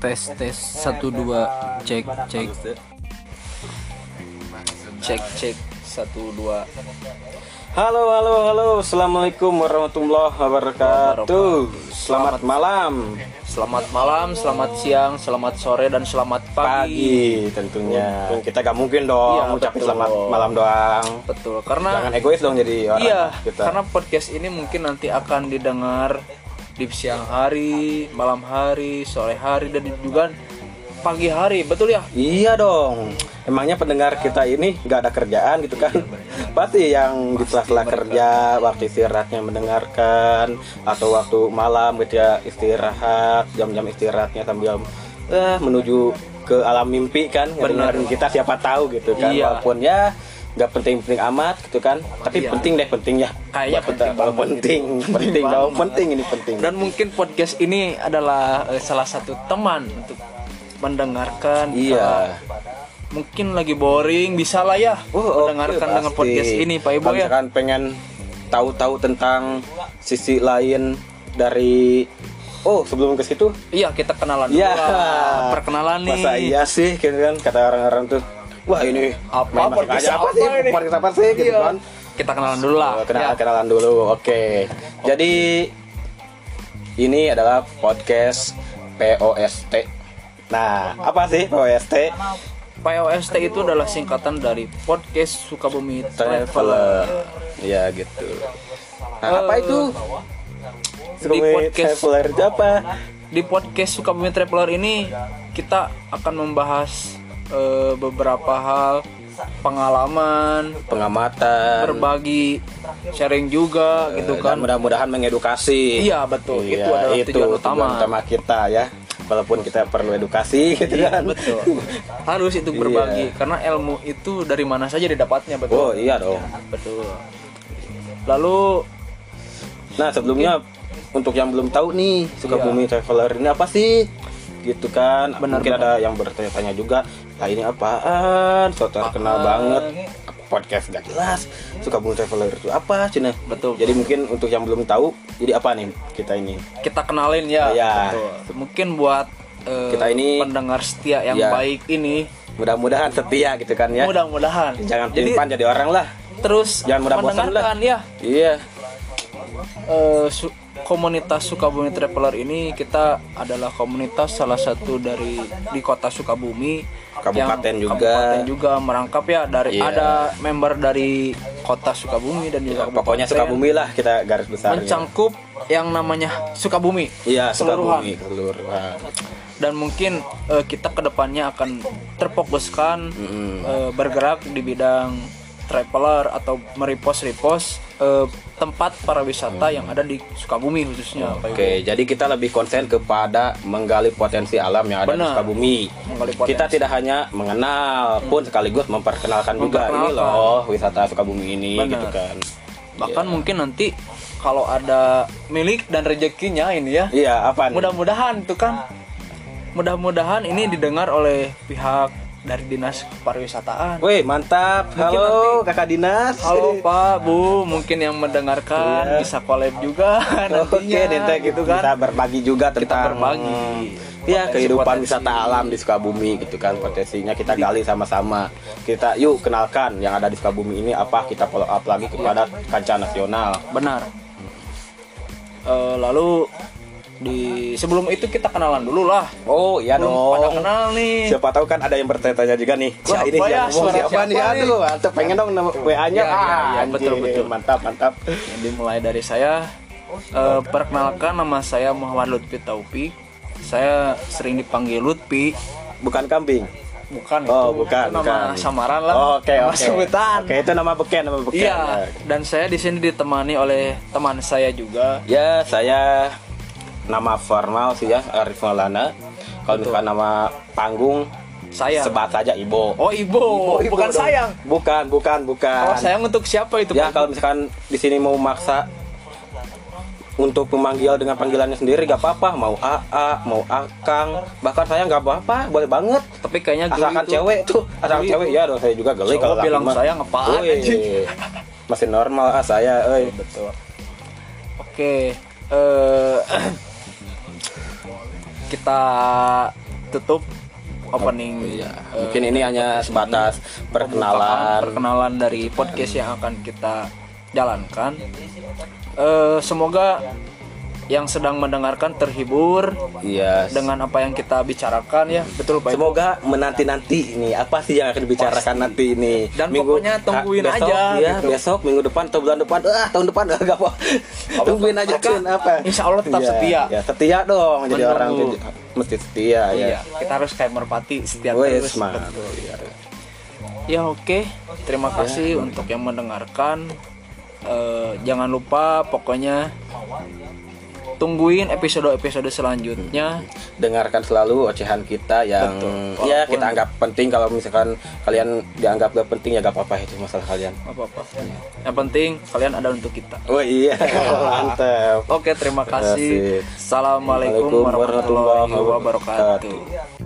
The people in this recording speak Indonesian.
tes tes satu dua cek cek. Cek cek satu dua Halo, halo, halo. Assalamualaikum warahmatullahi wabarakatuh. Selamat malam, selamat malam selamat siang selamat sore dan selamat pagi, pagi tentunya. Kita gak mungkin dong Iya, ngucapin betul. selamat malam doang. betul karena Jangan egois dong jadi orang iya kita. karena podcast ini mungkin nanti akan didengar di siang hari malam hari sore hari dan juga pagi hari betul ya Iya dong. Emangnya pendengar kita ini nggak ada kerjaan gitu kan? Pasti yang di sela-sela kerja, waktu istirahatnya mendengarkan, atau waktu malam gitu ya istirahat, jam-jam istirahatnya sambil eh, menuju ke alam mimpi kan, ngedengerin kita siapa tahu gitu kan, Iya. walaupun ya nggak penting-penting amat gitu kan, tapi Iya. penting deh penting ya. Kayaknya penting Oh, banget. penting, penting dong, penting ini penting. dan mungkin podcast ini adalah eh, salah satu teman untuk mendengarkan Iya. mungkin lagi boring bisa lah ya Oh, mendengarkan dengan pasti. podcast ini Pak Ibu ya misalkan pengen tahu-tahu tentang sisi lain dari Oh, sebelum ke situ, iya kita kenalan dulu ya lah. perkenalan nih Masa iya sih gitu kan kata orang-orang tuh. Wah, ini Apa, podcast apa apa sih? ini? Podcast apa sih gitu Iya. kan. kita kenalan dulu lah kenalan, Ya. kenalan dulu. Oke. Jadi ini adalah podcast POST. Nah, apa sih POST? POST itu adalah singkatan dari podcast Sukabumi Traveler. Ya gitu. Nah, apa Eh, itu? di Sukabumi podcast- Traveler itu apa? Di podcast Sukabumi Traveler ini kita akan membahas eh, beberapa hal pengalaman, pengamatan berbagi, sharing juga gitu dan kan. mudah-mudahan mengedukasi Iya, betul. Iya, Itu adalah tujuan utama. kita ya walaupun kita perlu edukasi gitu Iya, kan betul. Harus itu berbagi karena ilmu itu dari mana saja didapatnya, oh betul. iya dong Betul. Lalu nah sebelumnya untuk yang belum tahu nih Sukabumi Iya. Traveler ini apa sih gitu kan Benar, mungkin benar. ada yang bertanya-tanya juga nah ini apaan so terkenal banget podcast gak jelas Sukabumi Traveler itu apa Cina Betul. jadi mungkin untuk yang belum tahu jadi apa nih kita ini kita kenalin ya. Iya. Betul. Mungkin buat eh, Kita ini- pendengar setia yang Iya. baik ini mudah-mudahan setia gitu kan ya mudah-mudahan jangan jadi pelin jadi orang lah terus Jangan mudah bosan mendengarkan ya iya su- komunitas Sukabumi Traveler ini kita adalah komunitas salah satu dari di kota Sukabumi Kabupaten yang juga. kabupaten juga merangkap ya dari Iya. ada member dari kota Sukabumi dan juga Ya, pokoknya Sukabumi lah kita garis besar mencangkup yang namanya Sukabumi iya. Sukabumi keseluruhan dan mungkin eh, kita ke depannya akan terfokuskan Mm-mm. eh, bergerak di bidang traveler atau merepost eh, tempat para wisata yang ada di Sukabumi khususnya Ibu. Oke, jadi kita lebih konsen kepada menggali potensi alam yang ada di Benar. Sukabumi. Menggali potensi. Kita tidak hanya mengenal, pun sekaligus memperkenalkan juga ini Memperkenalkan. loh wisata Sukabumi ini Benar. gitu kan. bahkan mungkin nanti kalau ada milik dan rezekinya ini ya Iya, apa mudah-mudahan tuh kan mudah-mudahan ini didengar oleh pihak dari dinas pariwisataan Wih, mantap. Mungkin Halo, Kakak Dinas. Halo Pak, Bu, mungkin yang mendengarkan Iya. bisa collab juga Oke, nantinya nanti gitu kita kan. berbagi juga Kita tentang berbagi. ya Potensi- kehidupan potensi. wisata alam di Sukabumi gitu kan potensinya kita gali sama-sama kita yuk kenalkan yang ada di Sukabumi ini apa kita follow up lagi kepada kancah nasional Benar. Eh, lalu di sebelum itu kita kenalan dulu lah. oh iya Belum dong pada kenal nih. siapa tahu kan ada yang bertanya juga nih Siapa ini ya? siapa, siapa nih aduh mantep pengen dong nama WA nya Iya, iya, ah iya, anjing. betul, betul. mantap mantap Jadi mulai dari saya eh, perkenalkan nama saya Muhammad Lutfi Taufik. Saya sering dipanggil Lutfi. bukan kambing Bukan Oh, itu. bukan, Itu nama bukan. samaran lah. oke nama oke sebutan. oke itu nama beken nama beken Iya. Dan saya di sini ditemani oleh teman saya juga. Ya, saya nama formal sih ya, Arif Maulana. Kalau misalkan nama panggung Saya. sebat saja Ibo. Oh, Ibu, bukan dong. sayang. Bukan, bukan, bukan. Kalau sayang untuk siapa itu? Ya, kalau misalkan di sini mau maksa untuk memanggil dengan panggilannya sendiri gak apa-apa, mau AA, mau Akang, bahkan saya nggak apa-apa, boleh banget. Tapi kayaknya Asalkan tuh. cewek tuh, asalkan cewek ya dong saya juga geli kalau laki bilang apaan, Wih, anjing? Masih normal ah saya, euy. Betul. Oke, Oke, eh kita tutup opening. Iya, eh, mungkin ini hanya sebatas pembukaan, perkenalan. perkenalan dari podcast yang akan kita jalankan. Eh semoga yang sedang mendengarkan terhibur Iya. dengan apa yang kita bicarakan ya, betul Pak. Semoga menanti-nanti ini apa sih yang akan dibicarakan nanti ini. Dan pokoknya tungguin ah, besok, aja, ya, gitu. besok minggu depan atau bulan depan, ah tahun depan enggak apa. Tungguin aja kan apa. insya Allah tetap Iya, setia. Ya, setia dong jadi Menunggu. orang mesti setia ya. Iya, kita harus kayak merpati setia terus. Iya. Ya oke, terima kasih untuk yang mendengarkan. Eh, jangan lupa pokoknya tungguin episode-episode selanjutnya. dengarkan selalu ocehan kita yang Betul. ya kita anggap penting kalau misalkan kalian dianggap gak penting ya gak apa-apa itu masalah kalian. Apa apa. Yang penting kalian ada untuk kita. Oh iya, mantap. Oke, terima kasih. Assalamualaikum warahmatullahi wabarakatuh.